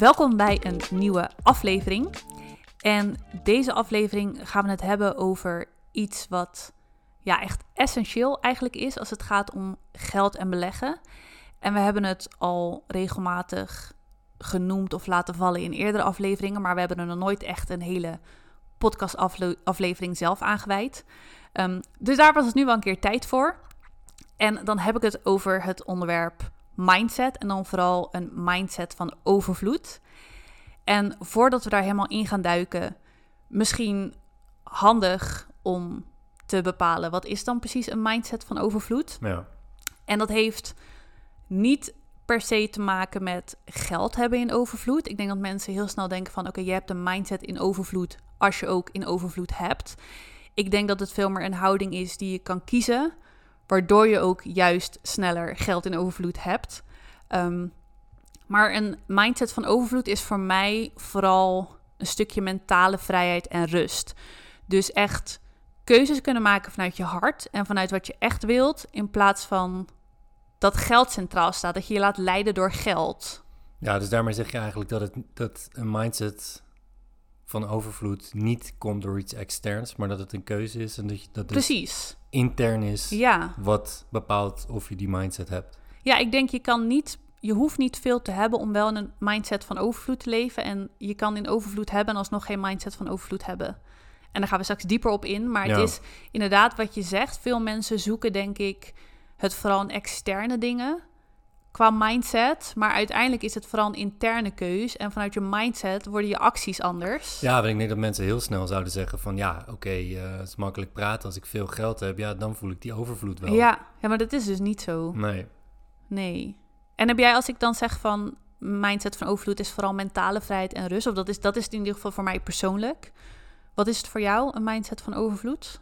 Welkom bij een nieuwe aflevering. En deze aflevering gaan we het hebben over iets wat ja, echt essentieel eigenlijk is als het gaat om geld en beleggen. En we hebben het al regelmatig genoemd of laten vallen in eerdere afleveringen, maar we hebben er nog nooit echt een hele podcastaflevering zelf aangeweid. Um, dus daar was het nu wel een keer tijd voor. En dan heb ik het over het onderwerp mindset en dan vooral een mindset van overvloed. En voordat we daar helemaal in gaan duiken, misschien handig om te bepalen wat is dan precies een mindset van overvloed. Ja. En dat heeft niet per se te maken met geld hebben in overvloed. Ik denk dat mensen heel snel denken van oké, je hebt een mindset in overvloed als je ook in overvloed hebt. Ik denk dat het veel meer een houding is die je kan kiezen, waardoor je ook juist sneller geld in overvloed hebt. Ehm, maar een mindset van overvloed is voor mij vooral een stukje mentale vrijheid en rust. Dus echt keuzes kunnen maken vanuit je hart en vanuit wat je echt wilt, in plaats van dat geld centraal staat, dat je je laat leiden door geld. Ja, dus daarmee zeg je eigenlijk dat, het, dat een mindset van overvloed niet komt door iets externs, maar dat het een keuze is en dat, je, dat Precies. Intern is Ja. wat bepaalt of je die mindset hebt. ja, ik denk je kan niet, je hoeft niet veel te hebben om wel in een mindset van overvloed te leven. En je kan in overvloed hebben en alsnog geen mindset van overvloed hebben. En daar gaan we straks dieper op in. Maar Ja. het is inderdaad wat je zegt. Veel mensen zoeken, denk ik, het vooral in externe dingen qua mindset. Maar uiteindelijk is het vooral een interne keus. En vanuit je mindset worden je acties anders. Ja, want ik denk dat mensen heel snel zouden zeggen van ja, oké, eh, het is makkelijk praten. Als ik veel geld heb, ja, dan voel ik die overvloed wel. ja, ja, maar dat is dus niet zo. Nee. Nee. En heb jij, als ik dan zeg van mindset van overvloed is vooral mentale vrijheid en rust, of dat is, dat is het in ieder geval voor mij persoonlijk. Wat is het voor jou, een mindset van overvloed?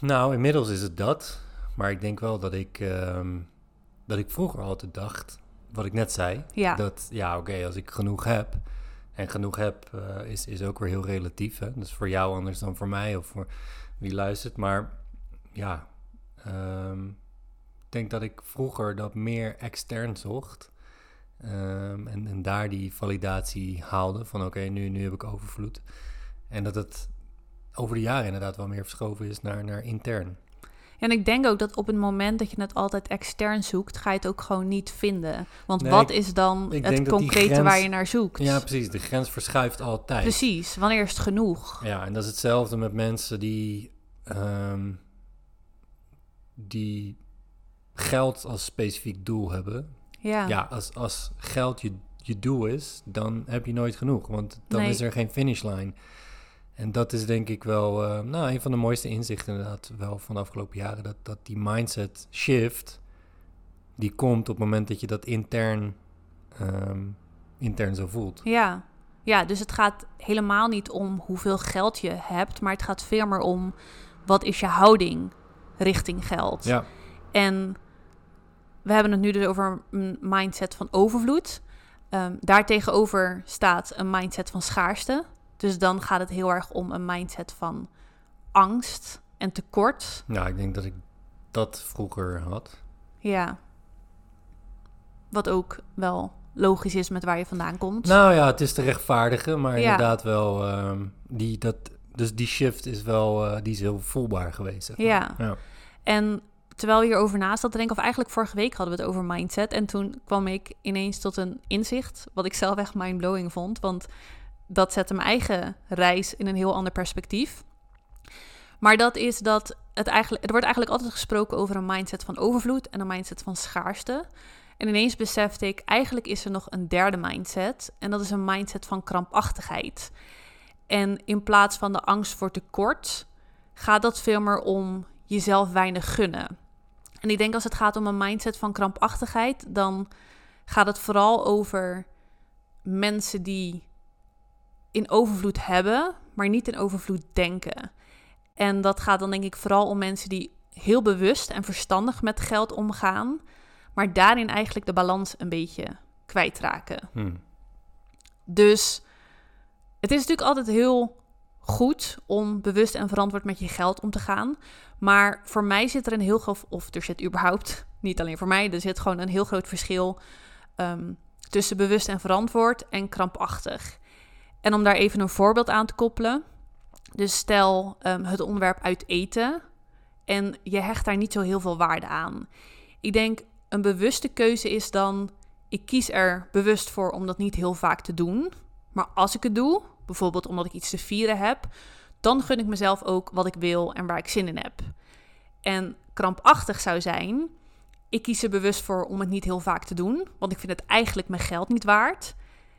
Nou, inmiddels is het dat. Maar ik denk wel dat ik, ehm, dat ik vroeger altijd dacht, wat ik net zei, Ja, dat ja, oké, als ik genoeg heb. En genoeg heb eh, is, is ook weer heel relatief. Hè? Dus voor jou anders dan voor mij of voor wie luistert. Maar ja, ehm, ik denk dat ik vroeger dat meer extern zocht. Ehm, en, en daar die validatie haalde van oké, nu, nu heb ik overvloed. En dat het over de jaren inderdaad wel meer verschoven is naar, naar intern. En ik denk ook dat op het moment dat je het altijd extern zoekt, ga je het ook gewoon niet vinden. Want Nee, wat ik- is dan het concrete grens- waar je naar zoekt? Ja, precies. De grens verschuift altijd. Precies, wanneer is het genoeg? Ja, en dat is hetzelfde met mensen die, ehm, die geld als specifiek doel hebben. Ja, Ja, als, als geld je, je doel is, dan heb je nooit genoeg. Want dan Nee. is er geen finishlijn. En dat is denk ik wel eh, nou, een van de mooiste inzichten inderdaad wel van de afgelopen jaren. Dat, dat die mindset shift, die komt op het moment dat je dat intern, ehm, intern zo voelt. Ja. ja, dus het gaat helemaal niet om hoeveel geld je hebt, maar het gaat veel meer om wat is je houding richting geld. Ja, En we hebben het nu dus over een mindset van overvloed. Ehm daartegenover staat een mindset van schaarste. Dus dan gaat het heel erg om een mindset van angst en tekort. nou, ik denk dat ik dat vroeger had. Ja. Wat ook wel logisch is met waar je vandaan komt. Nou ja, het is te rechtvaardigen, maar Ja. inderdaad wel, ehm, die, dat, dus die shift is wel, eh, die is heel voelbaar geweest. zeg maar. Ja. ja. En terwijl we hierover naast zat te denken, of eigenlijk vorige week hadden we het over mindset. En toen kwam ik ineens tot een inzicht, wat ik zelf echt mindblowing vond. Want dat zette mijn eigen reis in een heel ander perspectief. Maar dat is dat het eigenlijk, er wordt eigenlijk altijd gesproken over een mindset van overvloed en een mindset van schaarste. En ineens besefte ik, eigenlijk is er nog een derde mindset. En dat is een mindset van krampachtigheid. En in plaats van de angst voor tekort, gaat dat veel meer om jezelf weinig gunnen. En ik denk als het gaat om een mindset van krampachtigheid, dan gaat het vooral over mensen die in overvloed hebben, maar niet in overvloed denken. En dat gaat dan denk ik vooral om mensen die heel bewust en verstandig met geld omgaan, maar daarin eigenlijk de balans een beetje kwijtraken. Hm. Dus het is natuurlijk altijd heel goed om bewust en verantwoord met je geld om te gaan. Maar voor mij zit er een heel groot, of er zit überhaupt, niet alleen voor mij, er zit gewoon een heel groot verschil ehm, tussen bewust en verantwoord en krampachtig. En om daar even een voorbeeld aan te koppelen. Dus stel um, het onderwerp uit eten en je hecht daar niet zo heel veel waarde aan. Ik denk een bewuste keuze is dan, ik kies er bewust voor om dat niet heel vaak te doen. Maar als ik het doe, bijvoorbeeld omdat ik iets te vieren heb, dan gun ik mezelf ook wat ik wil en waar ik zin in heb. En krampachtig zou zijn, ik kies er bewust voor om het niet heel vaak te doen, want ik vind het eigenlijk mijn geld niet waard.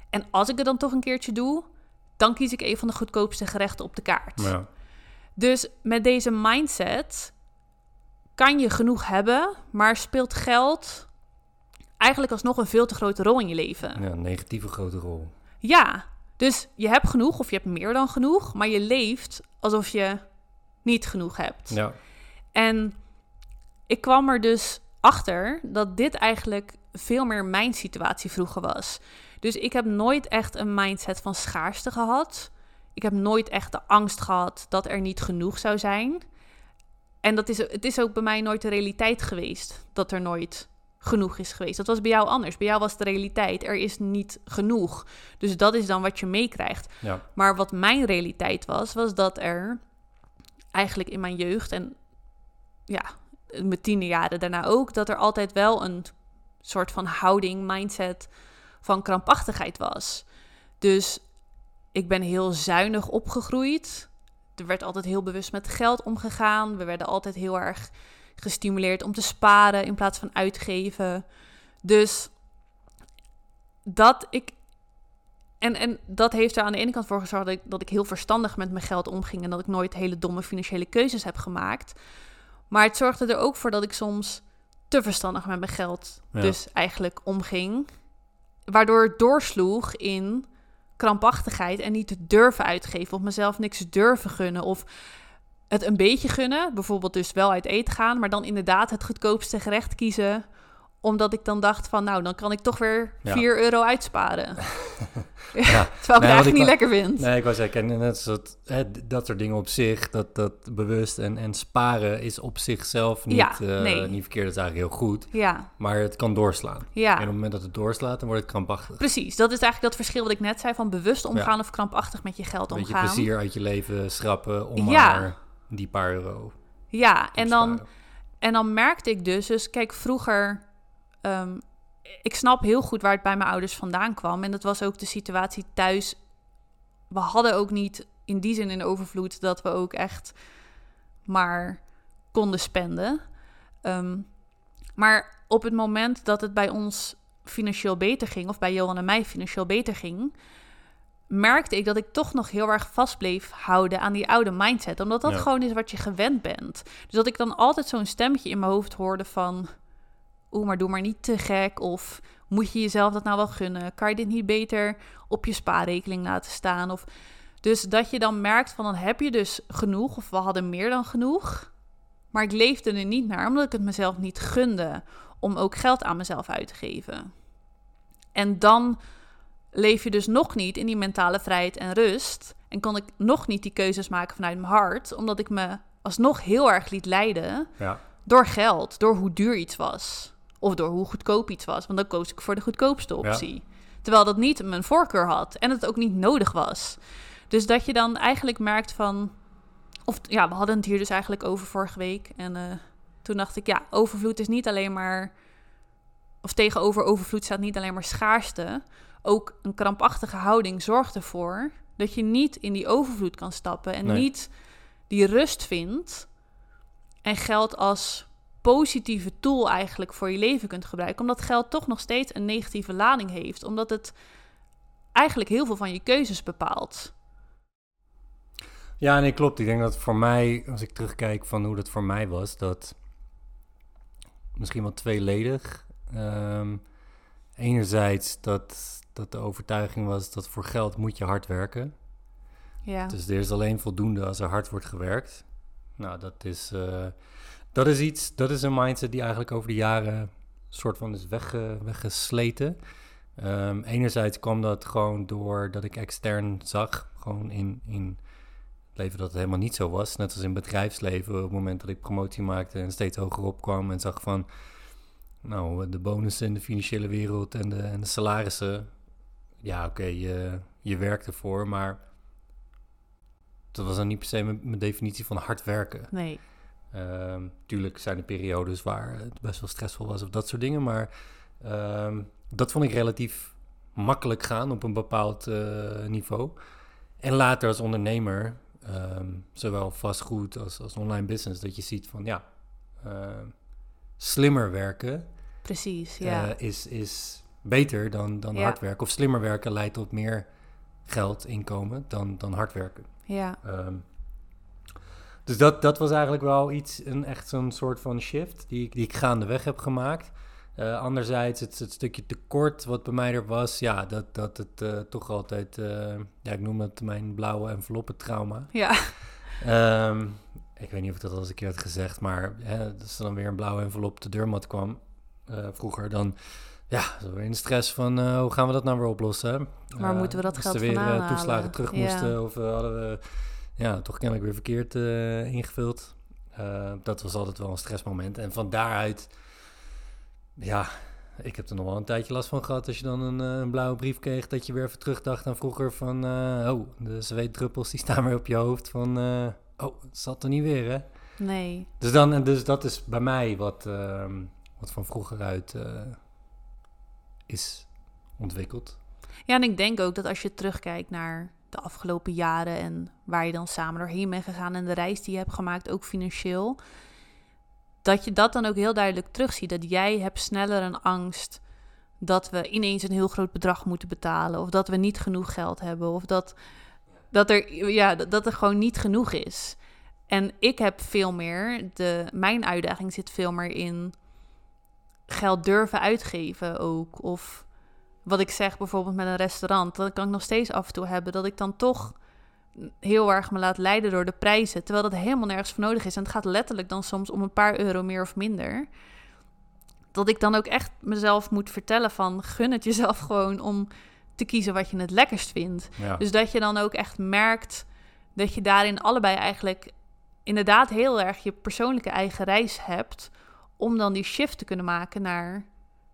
En als ik het dan toch een keertje doe, dan kies ik een van de goedkoopste gerechten op de kaart. Ja. Dus met deze mindset kan je genoeg hebben, maar speelt geld eigenlijk alsnog een veel te grote rol in je leven. Ja, een negatieve grote rol. Ja, dus je hebt genoeg of je hebt meer dan genoeg, maar je leeft alsof je niet genoeg hebt. Ja. En ik kwam er dus achter dat dit eigenlijk veel meer mijn situatie vroeger was. Dus ik heb nooit echt een mindset van schaarste gehad. Ik heb nooit echt de angst gehad dat er niet genoeg zou zijn. En dat is, het is ook bij mij nooit de realiteit geweest dat er nooit genoeg is geweest. Dat was bij jou anders. Bij jou was de realiteit, er is niet genoeg. Dus dat is dan wat je meekrijgt. Ja. Maar wat mijn realiteit was, was dat er eigenlijk in mijn jeugd en ja, mijn tiende jaren daarna ook, dat er altijd wel een soort van houding, mindset van krampachtigheid was. Dus ik ben heel zuinig opgegroeid. Er werd altijd heel bewust met geld omgegaan. We werden altijd heel erg gestimuleerd om te sparen in plaats van uitgeven. Dus dat ik. En, en dat heeft er aan de ene kant voor gezorgd dat ik, dat ik heel verstandig met mijn geld omging en dat ik nooit hele domme financiële keuzes heb gemaakt. Maar het zorgde er ook voor dat ik soms te verstandig met mijn geld Ja. dus eigenlijk omging. Waardoor het doorsloeg in krampachtigheid en niet durven uitgeven of mezelf niks durven gunnen of het een beetje gunnen, bijvoorbeeld dus wel uit eten gaan, maar dan inderdaad het goedkoopste gerecht kiezen omdat ik dan dacht van, nou, dan kan ik toch weer Ja. 4 euro uitsparen. Ja. Terwijl ik het eigenlijk ik niet lekker vind. Nee, ik wou zeggen, en dat, hè, dat soort dingen op zich, dat, dat bewust en, en sparen is op zichzelf niet, Ja, eh, nee. niet verkeerd. Dat is eigenlijk heel goed. Ja, Maar het kan doorslaan. ja. En op het moment dat het doorslaat, dan wordt het krampachtig. Precies, dat is eigenlijk dat verschil wat ik net zei van bewust omgaan of krampachtig met je geld Een beetje omgaan. plezier uit je leven schrappen om maar die paar euro Ja, en dan, en dan merkte ik dus, dus kijk, vroeger, ehm, ik snap heel goed waar het bij mijn ouders vandaan kwam. En dat was ook de situatie thuis. We hadden ook niet in die zin in overvloed dat we ook echt maar konden spenden. Ehm, maar op het moment dat het bij ons financieel beter ging, of bij Johan en mij financieel beter ging, merkte ik dat ik toch nog heel erg vast bleef houden aan die oude mindset. Omdat dat Ja. gewoon is wat je gewend bent. Dus dat ik dan altijd zo'n stemmetje in mijn hoofd hoorde van... Oeh, maar doe maar niet te gek. Of moet je jezelf dat nou wel gunnen? Kan je dit niet beter op je spaarrekening laten staan? Of... Dus dat je dan merkt van dan heb je dus genoeg. Of we hadden meer dan genoeg. Maar ik leefde er niet naar, omdat ik het mezelf niet gunde om ook geld aan mezelf uit te geven. En dan leef je dus nog niet in die mentale vrijheid en rust. En kon ik nog niet die keuzes maken vanuit mijn hart, omdat ik me alsnog heel erg liet leiden Ja, door geld, door hoe duur iets was. Of door hoe goedkoop iets was, want dan koos ik voor de goedkoopste optie. Terwijl dat niet mijn voorkeur had en het ook niet nodig was. Dus dat je dan eigenlijk merkt van... Of ja, we hadden het hier dus eigenlijk over vorige week. En eh, toen dacht ik, ja, overvloed is niet alleen maar... Of tegenover overvloed staat niet alleen maar schaarste. Ook een krampachtige houding zorgt ervoor dat je niet in die overvloed kan stappen. En Nee. niet die rust vindt. En geld als positieve tool eigenlijk voor je leven kunt gebruiken. Omdat geld toch nog steeds een negatieve lading heeft. Omdat het eigenlijk heel veel van je keuzes bepaalt. ja nee, klopt. Ik denk dat voor mij, als ik terugkijk van hoe dat voor mij was, dat misschien wel tweeledig. Ehm, enerzijds dat, dat de overtuiging was dat voor geld moet je hard werken. Ja, Dus er is alleen voldoende als er hard wordt gewerkt. Nou, dat is, eh, dat is iets, dat is een mindset die eigenlijk over de jaren soort van is wegge, weggesleten. Ehm, enerzijds kwam dat gewoon door dat ik extern zag, gewoon in, in het leven dat het helemaal niet zo was. Net als in bedrijfsleven, op het moment dat ik promotie maakte en steeds hoger opkwam en zag van, nou, de bonussen in de financiële wereld en de, en de salarissen. Ja, oké, je, je werkt ervoor, maar dat was dan niet per se mijn, mijn definitie van hard werken. Nee. Ehm, tuurlijk zijn er periodes waar het best wel stressvol was of dat soort dingen, maar ehm, dat vond ik relatief makkelijk gaan op een bepaald eh, niveau. En later als ondernemer, ehm, zowel vastgoed als, als online business, dat je ziet van ja, slimmer werken Precies, ja. eh, is, is beter dan, dan Ja. hard werken. Of slimmer werken leidt tot meer geld, inkomen, dan, dan hard werken. ja. Dus dat, dat was eigenlijk wel iets, een echt zo'n soort van shift die ik, die ik gaandeweg heb gemaakt. Eh, anderzijds, het, het stukje tekort wat bij mij er was, ja, dat, dat het eh, toch altijd, eh, ja, ik noem het mijn blauwe enveloppentrauma. Ja, Ehm ik weet niet of ik dat al eens een keer had gezegd, maar hè, als er dan weer een blauwe envelop op de deurmat kwam vroeger, dan ja, zo weer in de stress van hoe gaan we dat nou weer oplossen? Waar Eh, moeten we dat als geld er weer vandaan eh, toeslagen terug Ja. moesten of hadden we ja, toch kennelijk weer verkeerd eh, ingevuld. Eh, dat was altijd wel een stressmoment. En van daaruit, ja, ik heb er nog wel een tijdje last van gehad als je dan een, eh, een blauwe brief kreeg, dat je weer even terugdacht aan vroeger van, eh, oh, de zweetdruppels die staan weer op je hoofd van, oh, het zat er niet weer, hè? nee. Dus, dan, en dus dat is bij mij wat, ehm, wat van vroeger uit is ontwikkeld. Ja, en ik denk ook dat als je terugkijkt naar de afgelopen jaren en waar je dan samen doorheen bent gegaan en de reis die je hebt gemaakt, ook financieel, dat je dat dan ook heel duidelijk terugziet. Dat jij hebt sneller een angst dat we ineens een heel groot bedrag moeten betalen, of dat we niet genoeg geld hebben, of dat, dat, er, ja, dat, er gewoon niet genoeg is. En ik heb veel meer, de, mijn uitdaging zit veel meer in geld durven uitgeven ook. Of wat ik zeg bijvoorbeeld met een restaurant, dat kan ik nog steeds af en toe hebben, dat ik dan toch heel erg me laat leiden door de prijzen, terwijl dat helemaal nergens voor nodig is. En het gaat letterlijk dan soms om een paar euro meer of minder. Dat ik dan ook echt mezelf moet vertellen van gun het jezelf gewoon om te kiezen wat je het lekkerst vindt. Ja, Dus dat je dan ook echt merkt dat je daarin allebei eigenlijk inderdaad heel erg je persoonlijke eigen reis hebt. Om dan die shift te kunnen maken naar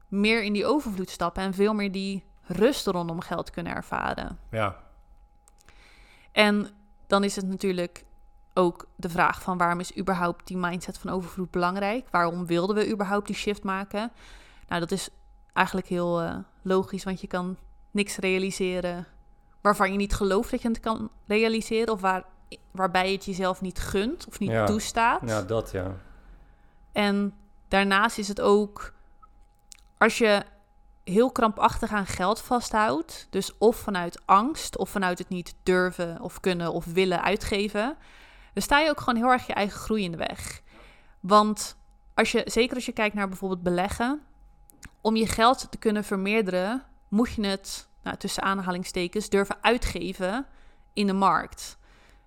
meer in die overvloed stappen en veel meer die rust rondom geld kunnen ervaren. ja, En dan is het natuurlijk ook de vraag van waarom is überhaupt die mindset van overvloed belangrijk? Waarom wilden we überhaupt die shift maken? Nou, dat is eigenlijk heel eh, logisch, want je kan niks realiseren waarvan je niet gelooft dat je het kan realiseren of waar, waarbij je het jezelf niet gunt of niet Ja. toestaat. ja, dat ja. En daarnaast is het ook als je heel krampachtig aan geld vasthoudt, dus of vanuit angst of vanuit het niet durven of kunnen of willen uitgeven, dan sta je ook gewoon heel erg je eigen groei in de weg. Want als je, zeker als je kijkt naar bijvoorbeeld beleggen, om je geld te kunnen vermeerderen, moet je het nou, tussen aanhalingstekens durven uitgeven in de markt.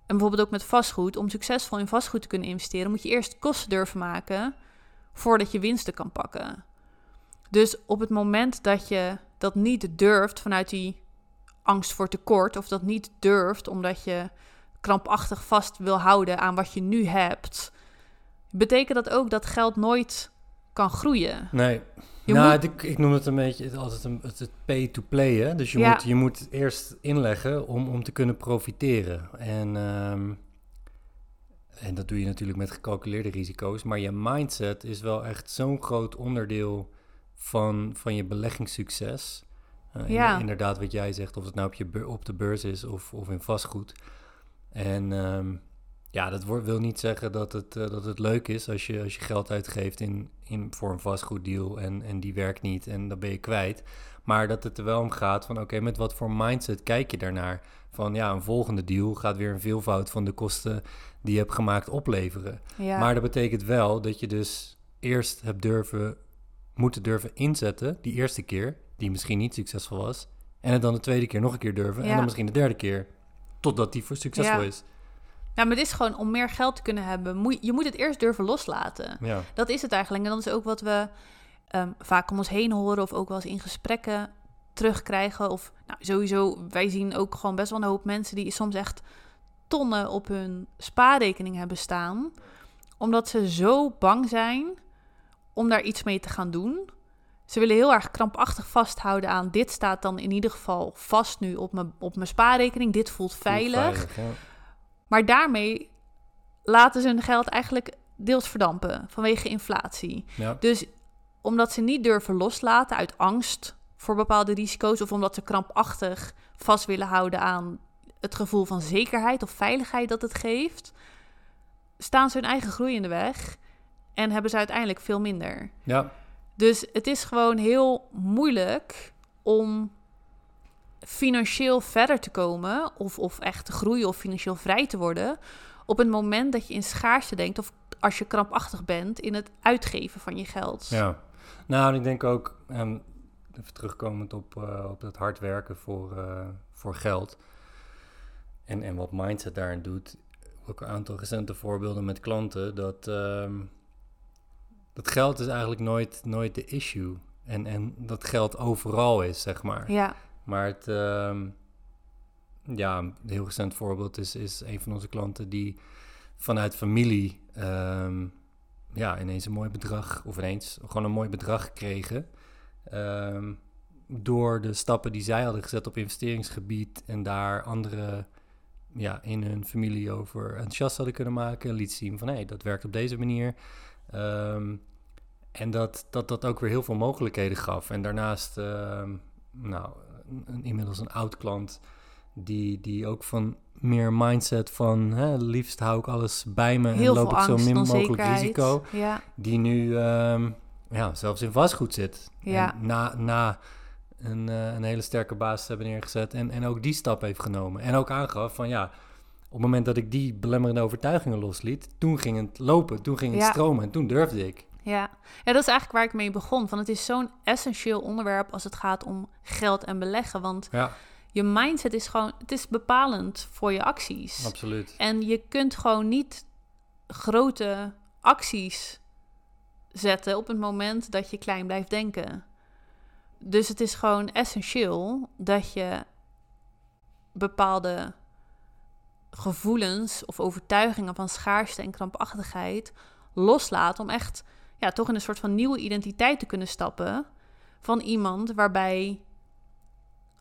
En bijvoorbeeld ook met vastgoed. Om succesvol in vastgoed te kunnen investeren, moet je eerst kosten durven maken voordat je winsten kan pakken. Dus op het moment dat je dat niet durft vanuit die angst voor tekort, of dat niet durft omdat je krampachtig vast wil houden aan wat je nu hebt, betekent dat ook dat geld nooit kan groeien. Nee. Je nou, moet- ik, ik noem het een beetje het- altijd een, het, het pay to play. Hè? Dus je, Ja. moet, je moet eerst inleggen om, om te kunnen profiteren. En, ehm, en dat doe je natuurlijk met gecalculeerde risico's. Maar je mindset is wel echt zo'n groot onderdeel van, van je beleggingssucces. Eh, Ja. Inderdaad, wat jij zegt, of het nou op, je op de beurs is of, of in vastgoed. En ehm, ja, dat wil niet zeggen dat het, eh, dat het leuk is als je, als je geld uitgeeft in, in, voor een vastgoeddeal en, en die werkt niet en dan ben je kwijt. Maar dat het er wel om gaat van oké, met wat voor mindset kijk je daarnaar? Van ja, een volgende deal gaat weer een veelvoud van de kosten die je hebt gemaakt opleveren. Ja, Maar dat betekent wel dat je dus eerst hebt durven, moeten durven inzetten, die eerste keer, die misschien niet succesvol was. En het dan de tweede keer nog een keer durven. En dan misschien de derde keer, totdat die voor succesvol Ja. is. ja, maar het is gewoon om meer geld te kunnen hebben, moet, je moet het eerst durven loslaten. Ja, Dat is het eigenlijk. En dat is ook wat we ehm, vaak om ons heen horen of ook wel eens in gesprekken terugkrijgen. Of nou, sowieso, wij zien ook gewoon best wel een hoop mensen die soms echt tonnen op hun spaarrekening hebben staan. Omdat ze zo bang zijn om daar iets mee te gaan doen. Ze willen heel erg krampachtig vasthouden aan dit staat dan in ieder geval vast nu op mijn, op mijn spaarrekening. Dit voelt veilig. veilig, ja. Maar daarmee laten ze hun geld eigenlijk deels verdampen vanwege inflatie. Ja. Dus omdat ze niet durven loslaten uit angst voor bepaalde risico's of omdat ze krampachtig vast willen houden aan het gevoel van zekerheid of veiligheid dat het geeft, staan ze hun eigen groei in de weg en hebben ze uiteindelijk veel minder. ja, Dus het is gewoon heel moeilijk om financieel verder te komen of, of echt te groeien of financieel vrij te worden op het moment dat je in schaarste denkt of als je krampachtig bent in het uitgeven van je geld. Ja, nou, ik denk ook, even terugkomend op, eh, op dat hard werken voor, eh, voor geld en, en wat mindset daarin doet. Ook een aantal recente voorbeelden met klanten, dat, ehm, dat geld is eigenlijk nooit, nooit de issue. En, en dat geld overal is, zeg maar. Ja, Maar het, ehm, ja, een heel recent voorbeeld is, is een van onze klanten die vanuit familie ehm, ja, ineens een mooi bedrag, of ineens gewoon een mooi bedrag gekregen. ehm, door de stappen die zij hadden gezet op investeringsgebied en daar andere ja, in hun familie over enthousiast hadden kunnen maken. En liet zien van hé, hey, dat werkt op deze manier. Ehm, en dat, dat dat ook weer heel veel mogelijkheden gaf. En daarnaast, ehm, nou, een, inmiddels een oud klant die, die ook van meer mindset van hè, liefst hou ik alles bij me heel en loop ik zo angst, min mogelijk risico. Ja, Die nu ehm, ja, zelfs in vastgoed zit. Ja. En na, na een, eh, een hele sterke basis hebben neergezet en, en ook die stap heeft genomen. En ook aangaf van ja, op het moment dat ik die belemmerende overtuigingen losliet, toen ging het lopen, toen ging het Ja. stromen en toen durfde ik. ja. ja, dat is eigenlijk waar ik mee begon. Van het is zo'n essentieel onderwerp als het gaat om geld en beleggen. Want Ja, je mindset is gewoon, het is bepalend voor je acties. absoluut. En je kunt gewoon niet grote acties zetten op het moment dat je klein blijft denken. Dus het is gewoon essentieel dat je bepaalde gevoelens of overtuigingen van schaarste en krampachtigheid loslaat om echt ja, toch in een soort van nieuwe identiteit te kunnen stappen van iemand waarbij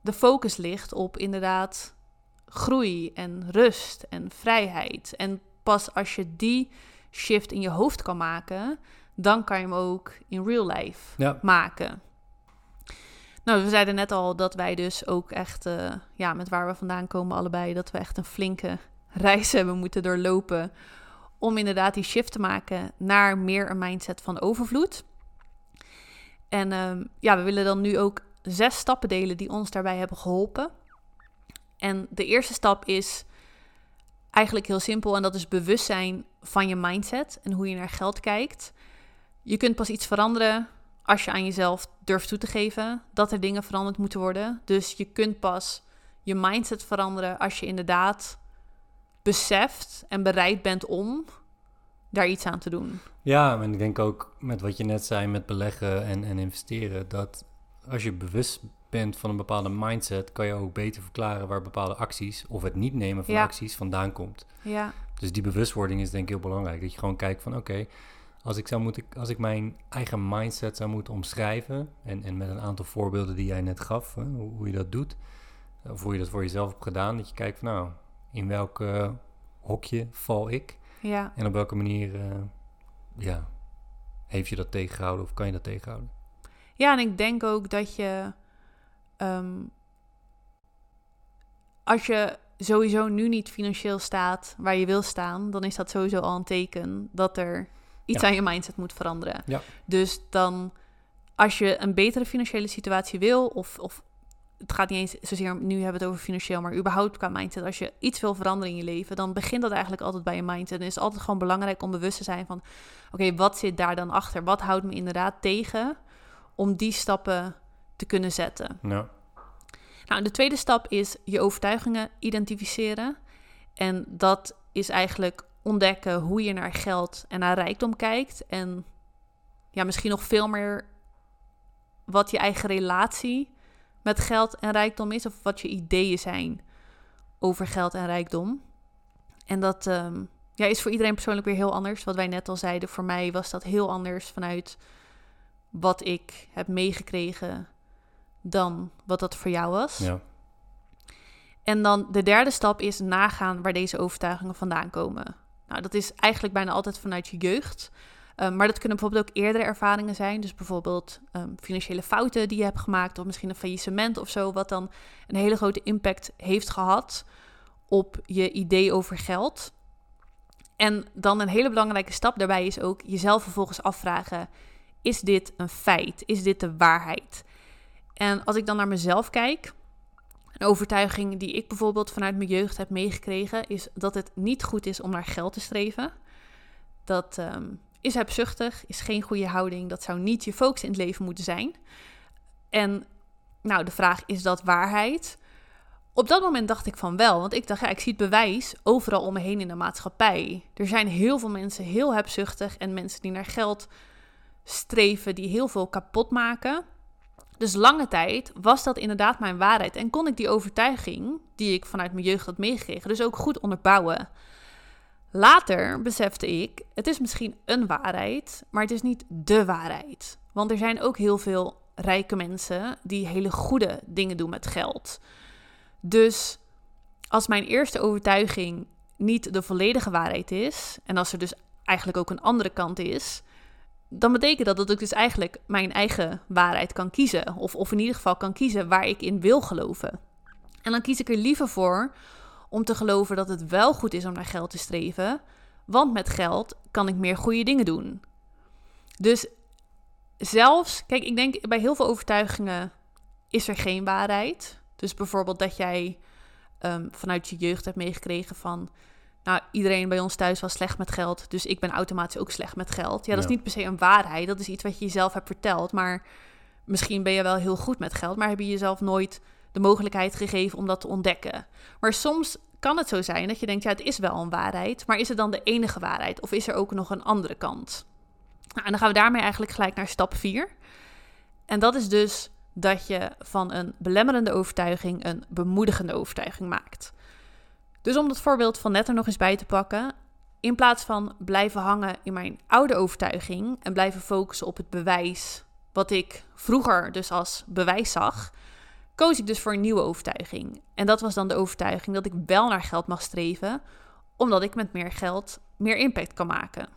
de focus ligt op inderdaad groei en rust en vrijheid. En pas als je die shift in je hoofd kan maken, dan kan je hem ook in real life Ja, maken. Nou, we zeiden net al dat wij dus ook echt, eh, ja, met waar we vandaan komen allebei, dat we echt een flinke reis hebben moeten doorlopen om inderdaad die shift te maken naar meer een mindset van overvloed. En ehm, ja, we willen dan nu ook zes stappen delen die ons daarbij hebben geholpen. En de eerste stap is eigenlijk heel simpel en dat is bewustzijn van je mindset en hoe je naar geld kijkt. Je kunt pas iets veranderen als je aan jezelf durft toe te geven dat er dingen veranderd moeten worden. Dus je kunt pas je mindset veranderen als je inderdaad beseft en bereid bent om daar iets aan te doen. ja, en ik denk ook met wat je net zei met beleggen en, en investeren, dat als je bewust bent van een bepaalde mindset, kan je ook beter verklaren waar bepaalde acties of het niet nemen van Ja. acties vandaan komt. Ja, Dus die bewustwording is denk ik heel belangrijk. Dat je gewoon kijkt van oké, als ik zou moeten, als ik mijn eigen mindset zou moeten omschrijven. En, en met een aantal voorbeelden die jij net gaf, hè, hoe, hoe je dat doet. Of hoe je dat voor jezelf hebt gedaan. Dat je kijkt van nou, in welk eh, hokje val ik? ja, En op welke manier eh, ja, heeft je dat tegengehouden of kan je dat tegenhouden? Ja, en ik denk ook dat je. ehm, als je sowieso nu niet financieel staat waar je wil staan, dan is dat sowieso al een teken dat er iets Ja. aan je mindset moet veranderen. Ja. Dus dan, als je een betere financiële situatie wil, of, of het gaat niet eens zozeer, nu hebben we het over financieel, maar überhaupt qua mindset, als je iets wil veranderen in je leven, dan begint dat eigenlijk altijd bij je mindset. En het is altijd gewoon belangrijk om bewust te zijn van, oké, wat zit daar dan achter? Wat houdt me inderdaad tegen om die stappen te kunnen zetten? Nou, Nou, de tweede stap is je overtuigingen identificeren. En dat is eigenlijk ontdekken hoe je naar geld en naar rijkdom kijkt. En ja, misschien nog veel meer wat je eigen relatie met geld en rijkdom is. Of wat je ideeën zijn over geld en rijkdom. En dat ehm, ja, is voor iedereen persoonlijk weer heel anders. Wat wij net al zeiden, voor mij was dat heel anders vanuit wat ik heb meegekregen dan wat dat voor jou was. Ja. En dan de derde stap is nagaan waar deze overtuigingen vandaan komen. Nou, dat is eigenlijk bijna altijd vanuit je jeugd. Um, maar dat kunnen bijvoorbeeld ook eerdere ervaringen zijn. Dus bijvoorbeeld um, financiële fouten die je hebt gemaakt, of misschien een faillissement of zo, wat dan een hele grote impact heeft gehad op je idee over geld. En dan een hele belangrijke stap daarbij is ook jezelf vervolgens afvragen: is dit een feit? Is dit de waarheid? En als ik dan naar mezelf kijk, overtuiging die ik bijvoorbeeld vanuit mijn jeugd heb meegekregen, is dat het niet goed is om naar geld te streven. Dat um, is hebzuchtig, is geen goede houding, dat zou niet je focus in het leven moeten zijn. En nou, de vraag is dat waarheid? Op dat moment dacht ik van wel, want ik dacht, ja, ik zie bewijs overal om me heen in de maatschappij. Er zijn heel veel mensen heel hebzuchtig en mensen die naar geld streven, die heel veel kapot maken. Dus lange tijd was dat inderdaad mijn waarheid en kon ik die overtuiging die ik vanuit mijn jeugd had meegekregen, dus ook goed onderbouwen. Later besefte ik, het is misschien een waarheid, maar het is niet de waarheid. Want er zijn ook heel veel rijke mensen die hele goede dingen doen met geld. Dus als mijn eerste overtuiging niet de volledige waarheid is, en als er dus eigenlijk ook een andere kant is, dan betekent dat dat ik dus eigenlijk mijn eigen waarheid kan kiezen. Of, of in ieder geval kan kiezen waar ik in wil geloven. En dan kies ik er liever voor om te geloven dat het wel goed is om naar geld te streven. Want met geld kan ik meer goede dingen doen. Dus zelfs, kijk, ik denk bij heel veel overtuigingen is er geen waarheid. Dus bijvoorbeeld dat jij um, vanuit je jeugd hebt meegekregen van. Nou, iedereen bij ons thuis was slecht met geld, dus ik ben automatisch ook slecht met geld. Ja, dat is niet per se een waarheid, dat is iets wat je jezelf hebt verteld. Maar misschien ben je wel heel goed met geld, maar heb je jezelf nooit de mogelijkheid gegeven om dat te ontdekken. Maar soms kan het zo zijn dat je denkt, ja, het is wel een waarheid, maar is het dan de enige waarheid of is er ook nog een andere kant? Nou, en dan gaan we daarmee eigenlijk gelijk naar stap 4. En dat is dus dat je van een belemmerende overtuiging een bemoedigende overtuiging maakt. Dus om dat voorbeeld van net er nog eens bij te pakken, in plaats van blijven hangen in mijn oude overtuiging en blijven focussen op het bewijs wat ik vroeger dus als bewijs zag, koos ik dus voor een nieuwe overtuiging. En dat was dan de overtuiging dat ik wel naar geld mag streven, omdat ik met meer geld meer impact kan maken.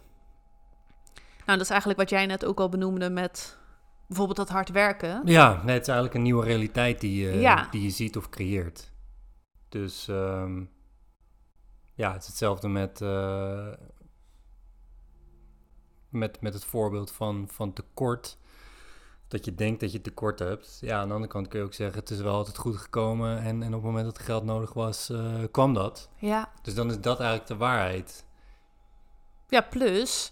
Nou, dat is eigenlijk wat jij net ook al benoemde met bijvoorbeeld dat hard werken. Ja, nee, het is eigenlijk een nieuwe realiteit die je, die je ziet of creëert. Dus ehm, ja, het is hetzelfde met, uh, met, met het voorbeeld van, van tekort dat je denkt dat je tekort hebt. Ja, aan de andere kant kun je ook zeggen, het is wel altijd goed gekomen. En, en op het moment dat geld nodig was, uh, kwam dat. Ja. Dus dan is dat eigenlijk de waarheid. Ja, plus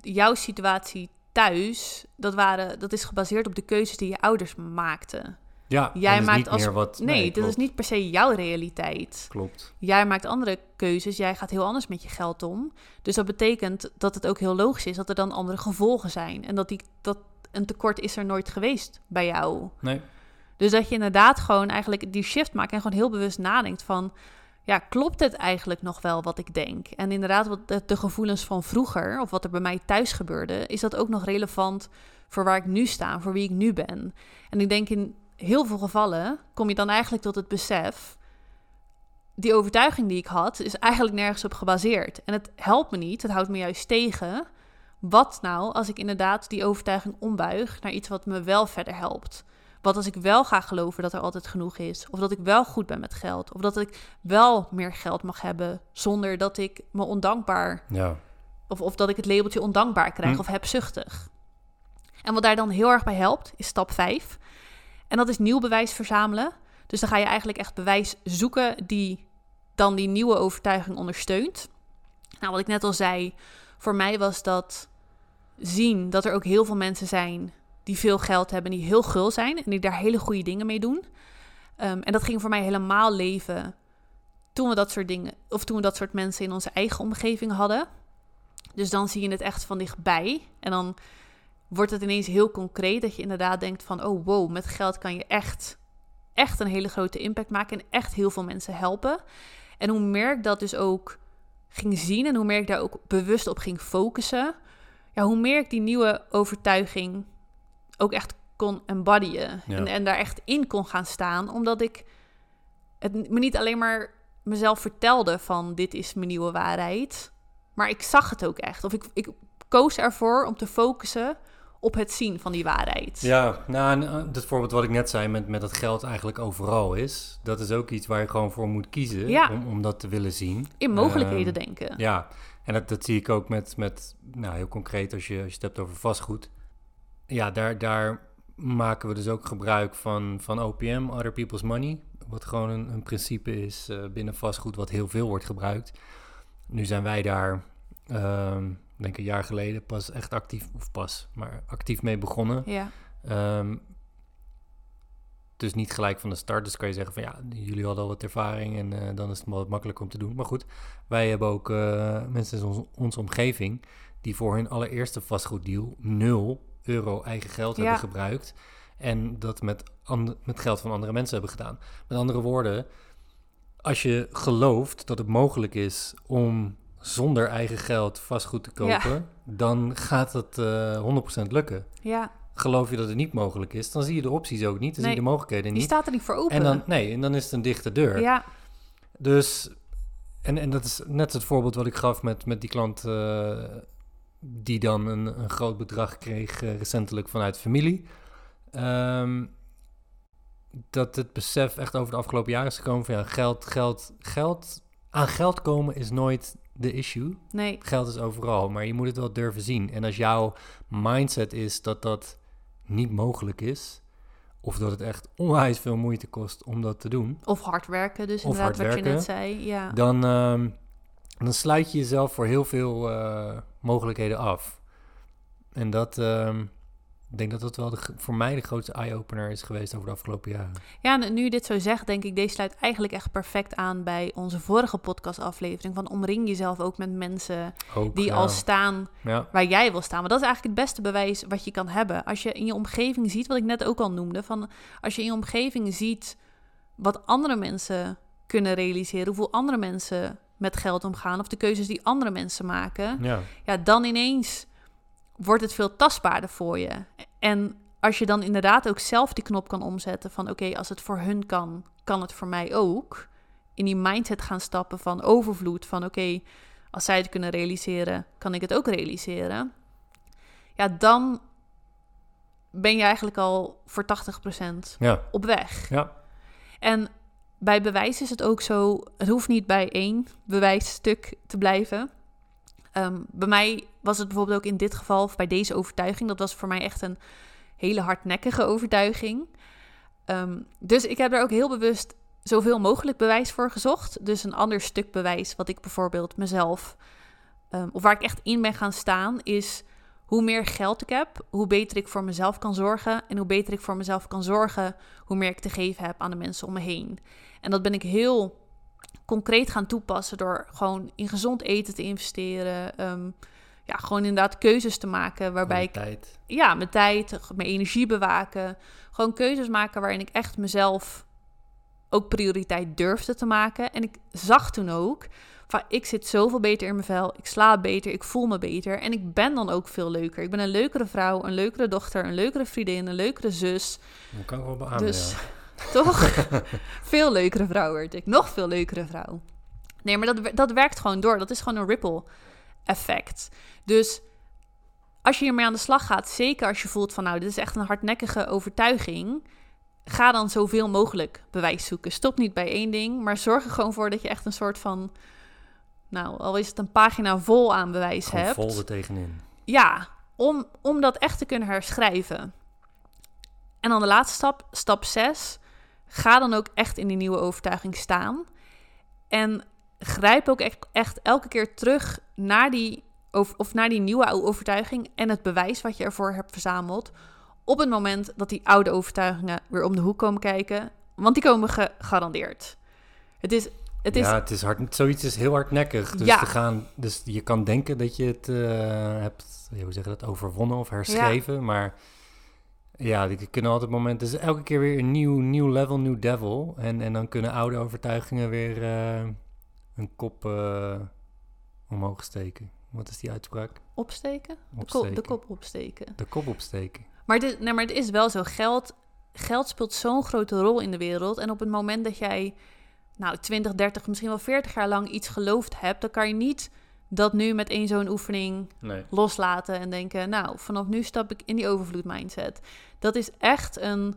jouw situatie thuis, dat, waren, dat is gebaseerd op de keuzes die je ouders maakten. Ja, jij maakt niet als meer wat. Nee, nee dat is niet per se jouw realiteit. Klopt. Jij maakt andere keuzes. Jij gaat heel anders met je geld om. Dus dat betekent dat het ook heel logisch is dat er dan andere gevolgen zijn. En dat die, dat een tekort is er nooit geweest bij jou. Nee. Dus dat je inderdaad gewoon eigenlijk die shift maakt en gewoon heel bewust nadenkt van... Ja, klopt het eigenlijk nog wel wat ik denk? En inderdaad, wat de, de gevoelens van vroeger, of wat er bij mij thuis gebeurde, is dat ook nog relevant voor waar ik nu sta, voor wie ik nu ben. En ik denk in heel veel gevallen kom je dan eigenlijk tot het besef die overtuiging die ik had, is eigenlijk nergens op gebaseerd. En het helpt me niet, het houdt me juist tegen. Wat nou als ik inderdaad die overtuiging ombuig naar iets wat me wel verder helpt? Wat als ik wel ga geloven dat er altijd genoeg is? Of dat ik wel goed ben met geld? Of dat ik wel meer geld mag hebben zonder dat ik me ondankbaar. Ja. Of, of dat ik het labeltje ondankbaar krijg hm. of hebzuchtig. En wat daar dan heel erg bij helpt, is stap 5. En dat is nieuw bewijs verzamelen. Dus dan ga je eigenlijk echt bewijs zoeken die dan die nieuwe overtuiging ondersteunt. Nou, wat ik net al zei, voor mij was dat zien dat er ook heel veel mensen zijn die veel geld hebben, die heel gul zijn en die daar hele goede dingen mee doen. Ehm, en dat ging voor mij helemaal leven toen we dat soort dingen, of toen we dat soort mensen in onze eigen omgeving hadden. Dus dan zie je het echt van dichtbij. En dan wordt het ineens heel concreet dat je inderdaad denkt van, oh wow, met geld kan je echt, echt een hele grote impact maken en echt heel veel mensen helpen. En hoe meer ik dat dus ook ging zien en hoe meer ik daar ook bewust op ging focussen, ja, hoe meer ik die nieuwe overtuiging ook echt kon embodyen. Ja. En, en daar echt in kon gaan staan. Omdat ik het me niet alleen maar mezelf vertelde van dit is mijn nieuwe waarheid. Maar ik zag het ook echt. Of ik, ik koos ervoor om te focussen op het zien van die waarheid. Ja, nou, en, uh, het voorbeeld wat ik net zei met, met dat geld eigenlijk overal is, dat is ook iets waar je gewoon voor moet kiezen Ja. om, om dat te willen zien. In mogelijkheden Ehm, denken. Ja, en dat, dat zie ik ook met, met nou, heel concreet als je, als je het hebt over vastgoed. Ja, daar, daar maken we dus ook gebruik van, van OPM, Other People's Money. Wat gewoon een, een principe is eh, binnen vastgoed wat heel veel wordt gebruikt. Nu zijn wij daar, ehm, denk een jaar geleden, pas echt actief, of pas, maar actief mee begonnen. Ja. Ehm, dus niet gelijk van de start. Dus kan je zeggen van ja, jullie hadden al wat ervaring en eh, dan is het wel wat makkelijker om te doen. Maar goed, wij hebben ook eh, mensen in onze omgeving die voor hun allereerste vastgoeddeal 0 euro eigen geld Ja. hebben gebruikt. En dat met, met geld van andere mensen hebben gedaan. Met andere woorden, als je gelooft dat het mogelijk is om zonder eigen geld vastgoed te Ja. kopen, dan gaat het eh 100% lukken ja, geloof je dat het niet mogelijk is, dan zie je de opties ook niet, dan zie je de mogelijkheden die niet. staat er niet voor open. En dan, nee, en dan is het een dichte deur. ja, Dus, en, en dat is net het voorbeeld wat ik gaf met, met die klant eh, die dan een, een groot bedrag kreeg eh, recentelijk vanuit familie. Ehm, dat het besef echt over de afgelopen jaren is gekomen van ja, geld, geld, geld. Aan geld komen is nooit de issue. nee, Geld is overal, maar je moet het wel durven zien. En als jouw mindset is dat dat niet mogelijk is, of dat het echt onwijs veel moeite kost om dat te doen, of hard werken, dus Of inderdaad wat je werken. net zei. Ja, dan, ehm, dan sluit je jezelf voor heel veel eh, mogelijkheden af. En dat, ehm, ik denk dat dat wel de, voor mij de grootste eye-opener is geweest over de afgelopen jaren. ja en nu je dit zo zegt, denk ik, deze sluit eigenlijk echt perfect aan bij onze vorige podcastaflevering. Van omring jezelf ook met mensen Ook, die ja. al staan Ja, waar jij wil staan. Maar dat is eigenlijk het beste bewijs wat je kan hebben. Als je in je omgeving ziet, wat ik net ook al noemde, van als je in je omgeving ziet wat andere mensen kunnen realiseren, hoeveel andere mensen met geld omgaan of de keuzes die andere mensen maken, ja, ja, dan ineens wordt het veel tastbaarder voor je. En als je dan inderdaad ook zelf die knop kan omzetten van oké, als het voor hun kan, kan het voor mij ook. In die mindset gaan stappen van overvloed, van oké, als zij het kunnen realiseren, kan ik het ook realiseren. Ja, dan ben je eigenlijk al voor 80% ja, op weg. ja, En bij bewijs is het ook zo, het hoeft niet bij één bewijsstuk te blijven. Ehm, bij mij was het bijvoorbeeld ook in dit geval, of bij deze overtuiging, dat was voor mij echt een hele hardnekkige overtuiging. Ehm, dus ik heb er ook heel bewust zoveel mogelijk bewijs voor gezocht. Dus een ander stuk bewijs wat ik bijvoorbeeld mezelf, ehm, of waar ik echt in ben gaan staan, is hoe meer geld ik heb, hoe beter ik voor mezelf kan zorgen. En hoe beter ik voor mezelf kan zorgen, hoe meer ik te geven heb aan de mensen om me heen. En dat ben ik heel concreet gaan toepassen door gewoon in gezond eten te investeren. ehm, ja, gewoon inderdaad keuzes te maken waarbij ik tijd. ja, mijn tijd, mijn energie bewaken. Gewoon keuzes maken waarin ik echt mezelf ook prioriteit durfde te maken. En ik zag toen ook van ik zit zoveel beter in mijn vel, ik slaap beter, ik voel me beter en ik ben dan ook veel leuker. Ik ben een leukere vrouw, een leukere dochter, een leukere vriendin, een leukere zus. Dat kan ik wel beamen, Dus ja. Toch? veel leukere vrouw werd ik. Nog veel leukere vrouw. Nee, maar dat, dat werkt gewoon door. Dat is gewoon een ripple effect. Dus als je hiermee aan de slag gaat, zeker als je voelt van nou, dit is echt een hardnekkige overtuiging, ga dan zoveel mogelijk bewijs zoeken. Stop niet bij één ding, maar zorg er gewoon voor dat je echt een soort van, nou, al is het een pagina vol aan bewijs Gewoon hebt. vol er tegenin. Ja, om, om dat echt te kunnen herschrijven. En dan de laatste stap, stap 6. Ga dan ook echt in die nieuwe overtuiging staan. En grijp ook echt, echt elke keer terug naar die, of, of naar die nieuwe overtuiging en het bewijs wat je ervoor hebt verzameld. Op het moment dat die oude overtuigingen weer om de hoek komen kijken. Want die komen gegarandeerd. Het is, het is ja, het is hard, zoiets is heel hardnekkig. Dus, Ja. te gaan, dus je kan denken dat je het eh, hebt, hoe zeg je dat, overwonnen of herschreven. Maar ja, er kunnen altijd momenten, dus elke keer weer een nieuw, nieuw level, nieuw devil. En, en dan kunnen oude overtuigingen weer eh, een kop eh, omhoog steken. Wat is die uitspraak? opsteken. De, kop, Opsteken. de kop opsteken. De kop opsteken. Maar, dit, nee, maar het is wel zo. Geld, geld speelt zo'n grote rol in de wereld. En op het moment dat jij nou, 20, 30, misschien wel 40 jaar lang iets geloofd hebt, dan kan je niet dat nu met één zo'n oefening Nee. loslaten en denken, nou, vanaf nu stap ik in die overvloed mindset. Dat is echt een,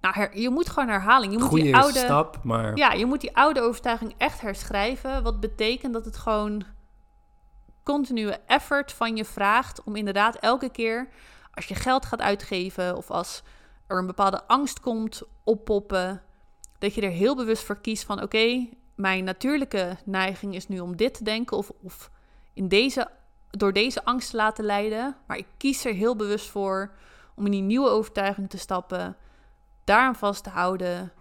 nou, her- je moet gewoon herhaling. Je moet Goeie die oude, stap, maar ja, je moet die oude overtuiging echt herschrijven. Wat betekent dat het gewoon continue effort van je vraagt om inderdaad elke keer als je geld gaat uitgeven of als er een bepaalde angst komt oppoppen, dat je er heel bewust voor kiest van oké, mijn natuurlijke neiging is nu om dit te denken of, of in deze, door deze angst te laten leiden, maar ik kies er heel bewust voor om in die nieuwe overtuiging te stappen, daaraan vast te houden,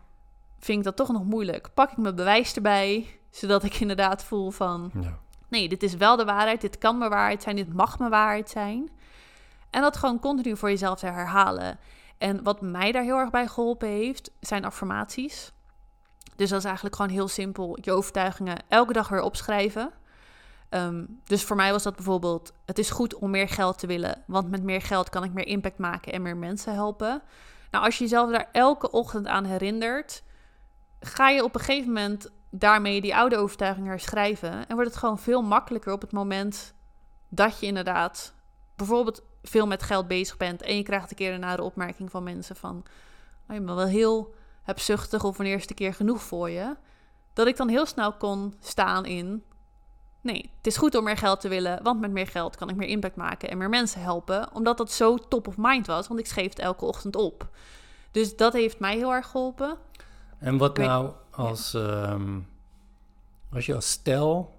vind ik dat toch nog moeilijk. Pak ik mijn bewijs erbij, zodat ik inderdaad voel van ja. nee, dit is wel de waarheid, dit kan mijn waarheid zijn, dit mag mijn waarheid zijn. En dat gewoon continu voor jezelf te herhalen. En wat mij daar heel erg bij geholpen heeft, zijn affirmaties. Dus dat is eigenlijk gewoon heel simpel, je overtuigingen elke dag weer opschrijven. Ehm, dus voor mij was dat bijvoorbeeld, het is goed om meer geld te willen, want met meer geld kan ik meer impact maken en meer mensen helpen. Nou, als je jezelf daar elke ochtend aan herinnert, ga je op een gegeven moment daarmee die oude overtuiging herschrijven. En wordt het gewoon veel makkelijker op het moment dat je inderdaad bijvoorbeeld veel met geld bezig bent. En je krijgt een keer een nare opmerking van mensen van... Oh, je bent wel heel hebzuchtig of een keer genoeg voor je. Dat ik dan heel snel kon staan in... Nee, het is goed om meer geld te willen, want met meer geld kan ik meer impact maken en meer mensen helpen. Omdat dat zo top of mind was, want ik schreef het elke ochtend op. Dus dat heeft mij heel erg geholpen. En wat weet- nou als, ehm, als je als stel,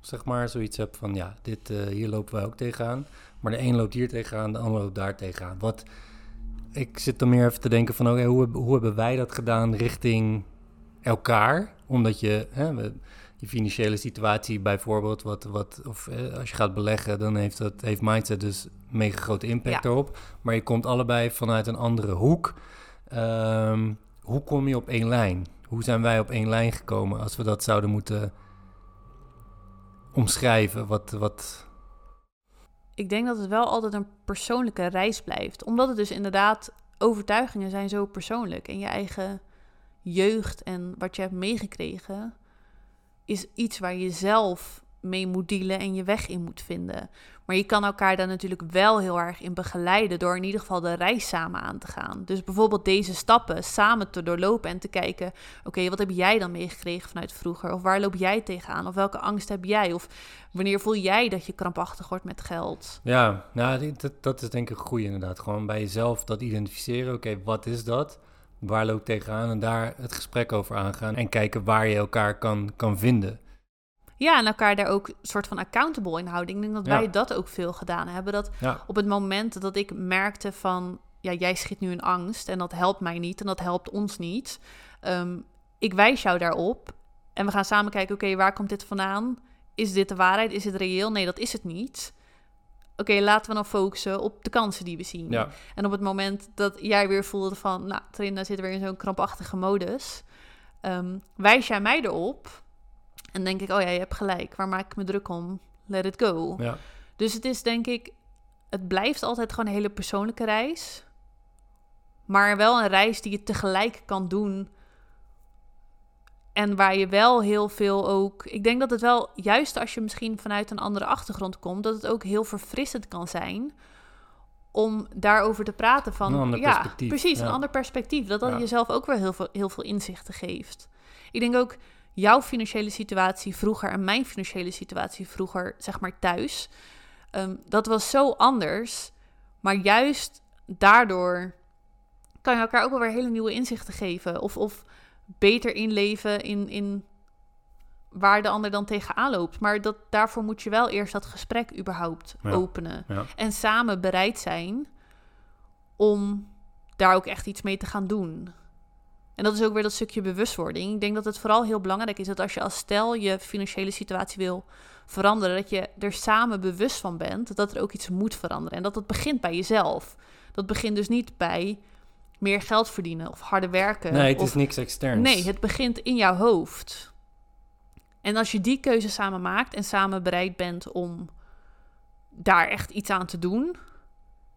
zeg maar, zoiets hebt van, ja, dit, eh, hier lopen wij ook tegenaan. Maar de een loopt hier tegenaan, de ander loopt daar tegenaan. Wat, ik zit dan meer even te denken van, oké, hoe, hoe hebben wij dat gedaan richting elkaar? Omdat je, hè, we- je financiële situatie bijvoorbeeld, wat, wat, of eh, als je gaat beleggen, dan heeft dat heeft mindset dus mega grote impact Ja. erop. Maar je komt allebei vanuit een andere hoek. Ehm, hoe kom je op één lijn? Hoe zijn wij op één lijn gekomen als we dat zouden moeten omschrijven? Wat, wat, ik denk dat het wel altijd een persoonlijke reis blijft. Omdat het dus inderdaad, overtuigingen zijn zo persoonlijk. En je eigen jeugd en wat je hebt meegekregen, is iets waar je zelf mee moet dealen en je weg in moet vinden. Maar je kan elkaar daar natuurlijk wel heel erg in begeleiden door in ieder geval de reis samen aan te gaan. Dus bijvoorbeeld deze stappen samen te doorlopen en te kijken: oké, wat heb jij dan meegekregen vanuit vroeger? Of waar loop jij tegenaan? Of welke angst heb jij? Of wanneer voel jij dat je krampachtig wordt met geld? ja, nou, dat, dat is denk ik goed inderdaad. Gewoon bij jezelf dat identificeren. Oké, wat is dat? Waar loop ik tegenaan? En daar het gesprek over aangaan. En kijken waar je elkaar kan, kan vinden. Ja, en elkaar daar ook een soort van accountable in houden. Ik denk dat Ja. wij dat ook veel gedaan hebben. Dat Ja, op het moment dat ik merkte van... ja, jij schiet nu in angst en dat helpt mij niet en dat helpt ons niet. Ehm, ik wijs jou daarop en we gaan samen kijken... oké, waar komt dit vandaan? Is dit de waarheid? Is het reëel? Nee, dat is het niet. Oké, laten we dan focussen op de kansen die we zien. ja, En op het moment dat jij weer voelde van... nou, Trinda zit weer in zo'n krampachtige modus... ehm, wijs jij mij erop... en denk ik, oh ja, je hebt gelijk. Waar maak ik me druk om? Let it go. ja. Dus het is denk ik... het blijft altijd gewoon een hele persoonlijke reis... maar wel een reis die je tegelijk kan doen... En waar je wel heel veel ook. Ik denk dat het wel, juist als je misschien vanuit een andere achtergrond komt, dat het ook heel verfrissend kan zijn. Om daarover te praten van. Een ander ja, perspectief, precies, ja. een ander perspectief. Dat dat Ja. jezelf ook weer heel veel, heel veel inzichten geeft. Ik denk ook jouw financiële situatie vroeger en mijn financiële situatie vroeger, zeg maar thuis. ehm, dat was zo anders. Maar juist daardoor kan je elkaar ook wel weer hele nieuwe inzichten geven. Of, of beter inleven in, in waar de ander dan tegenaan loopt. Maar dat, daarvoor moet je wel eerst dat gesprek überhaupt Ja. openen. Ja. En samen bereid zijn om daar ook echt iets mee te gaan doen. En dat is ook weer dat stukje bewustwording. Ik denk dat het vooral heel belangrijk is dat als je als stel je financiële situatie wil veranderen, dat je er samen bewust van bent dat er ook iets moet veranderen. En dat het begint bij jezelf. Dat begint dus niet bij meer geld verdienen of harder werken. Nee, het of is niks externs. Nee, het begint in jouw hoofd. En als je die keuze samen maakt en samen bereid bent om daar echt iets aan te doen,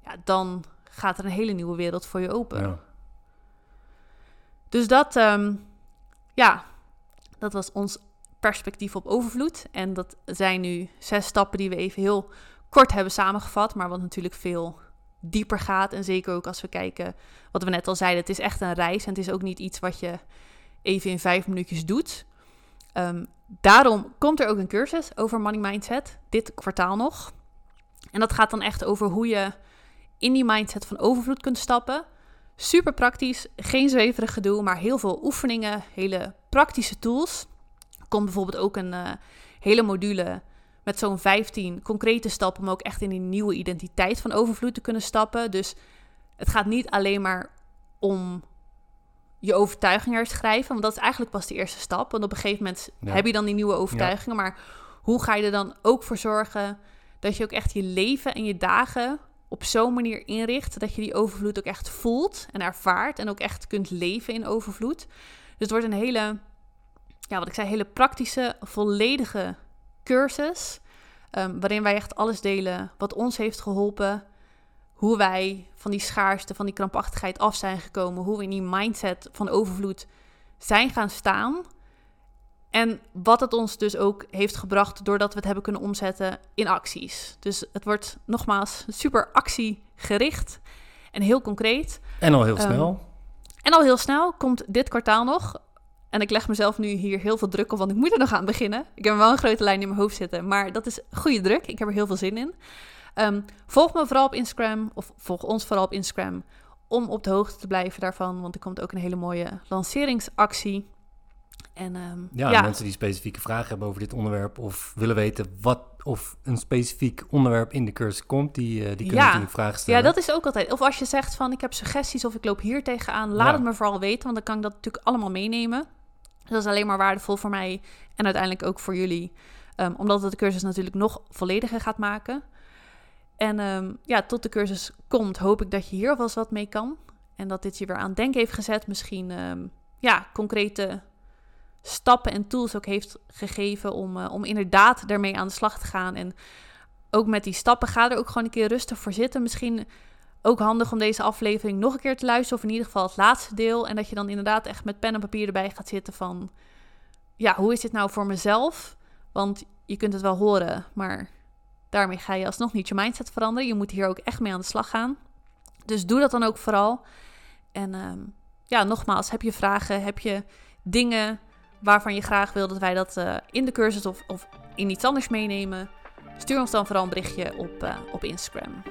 ja, dan gaat er een hele nieuwe wereld voor je open. Ja. Dus dat, ehm, ja, dat was ons perspectief op overvloed. En dat zijn nu zes stappen die we even heel kort hebben samengevat, maar wat natuurlijk veel dieper gaat. En zeker ook als we kijken, wat we net al zeiden, het is echt een reis en het is ook niet iets wat je even in vijf minuutjes doet. Ehm, daarom komt er ook een cursus over money mindset, dit kwartaal nog. En dat gaat dan echt over hoe je in die mindset van overvloed kunt stappen. Super praktisch, geen zweverig gedoe, maar heel veel oefeningen, hele praktische tools. Er komt bijvoorbeeld ook een uh, hele module met zo'n 15 concrete stappen om ook echt in die nieuwe identiteit van overvloed te kunnen stappen. Dus het gaat niet alleen maar om je overtuigingen herschrijven, want dat is eigenlijk pas de eerste stap. Want op een gegeven moment Ja. heb je dan die nieuwe overtuigingen, maar hoe ga je er dan ook voor zorgen dat je ook echt je leven en je dagen op zo'n manier inricht dat je die overvloed ook echt voelt en ervaart en ook echt kunt leven in overvloed. Dus het wordt een hele, ja, wat ik zei, hele praktische, volledige cursus. ehm, waarin wij echt alles delen wat ons heeft geholpen. Hoe wij van die schaarste, van die krampachtigheid af zijn gekomen. Hoe we in die mindset van overvloed zijn gaan staan. En wat het ons dus ook heeft gebracht doordat we het hebben kunnen omzetten in acties. Dus het wordt nogmaals super actiegericht en heel concreet. En al heel Ehm, snel. En al heel snel komt dit kwartaal nog. En ik leg mezelf nu hier heel veel druk op, want ik moet er nog aan beginnen. Ik heb wel een grote lijn in mijn hoofd zitten, maar dat is goede druk. Ik heb er heel veel zin in. Ehm, volg me vooral op Instagram, of volg ons vooral op Instagram, om op de hoogte te blijven daarvan. Want er komt ook een hele mooie lanceringsactie. En ehm, ja, ja, mensen die specifieke vragen hebben over dit onderwerp of willen weten wat of een specifiek onderwerp in de cursus komt, die, eh, die kunnen Ja. natuurlijk vragen stellen. Ja, dat is ook altijd. Of als je zegt van ik heb suggesties of ik loop hier tegenaan, laat Ja. het me vooral weten, want dan kan ik dat natuurlijk allemaal meenemen. Dat is alleen maar waardevol voor mij en uiteindelijk ook voor jullie, Ehm, omdat het de cursus natuurlijk nog vollediger gaat maken. En ehm, ja, tot de cursus komt, hoop ik dat je hier alvast wat mee kan. En dat dit je weer aan het denken heeft gezet. Misschien ehm, ja, concrete stappen en tools ook heeft gegeven om, eh, om inderdaad daarmee aan de slag te gaan. En ook met die stappen, ga er ook gewoon een keer rustig voor zitten. Misschien ook handig om deze aflevering nog een keer te luisteren. Of in ieder geval het laatste deel. En dat je dan inderdaad echt met pen en papier erbij gaat zitten van... Ja, hoe is dit nou voor mezelf? Want je kunt het wel horen, maar daarmee ga je alsnog niet je mindset veranderen. Je moet hier ook echt mee aan de slag gaan. Dus doe dat dan ook vooral. En ehm, ja, nogmaals, heb je vragen, heb je dingen waarvan je graag wil dat wij dat eh, in de cursus of, of in iets anders meenemen? Stuur ons dan vooral een berichtje op, eh, op Instagram.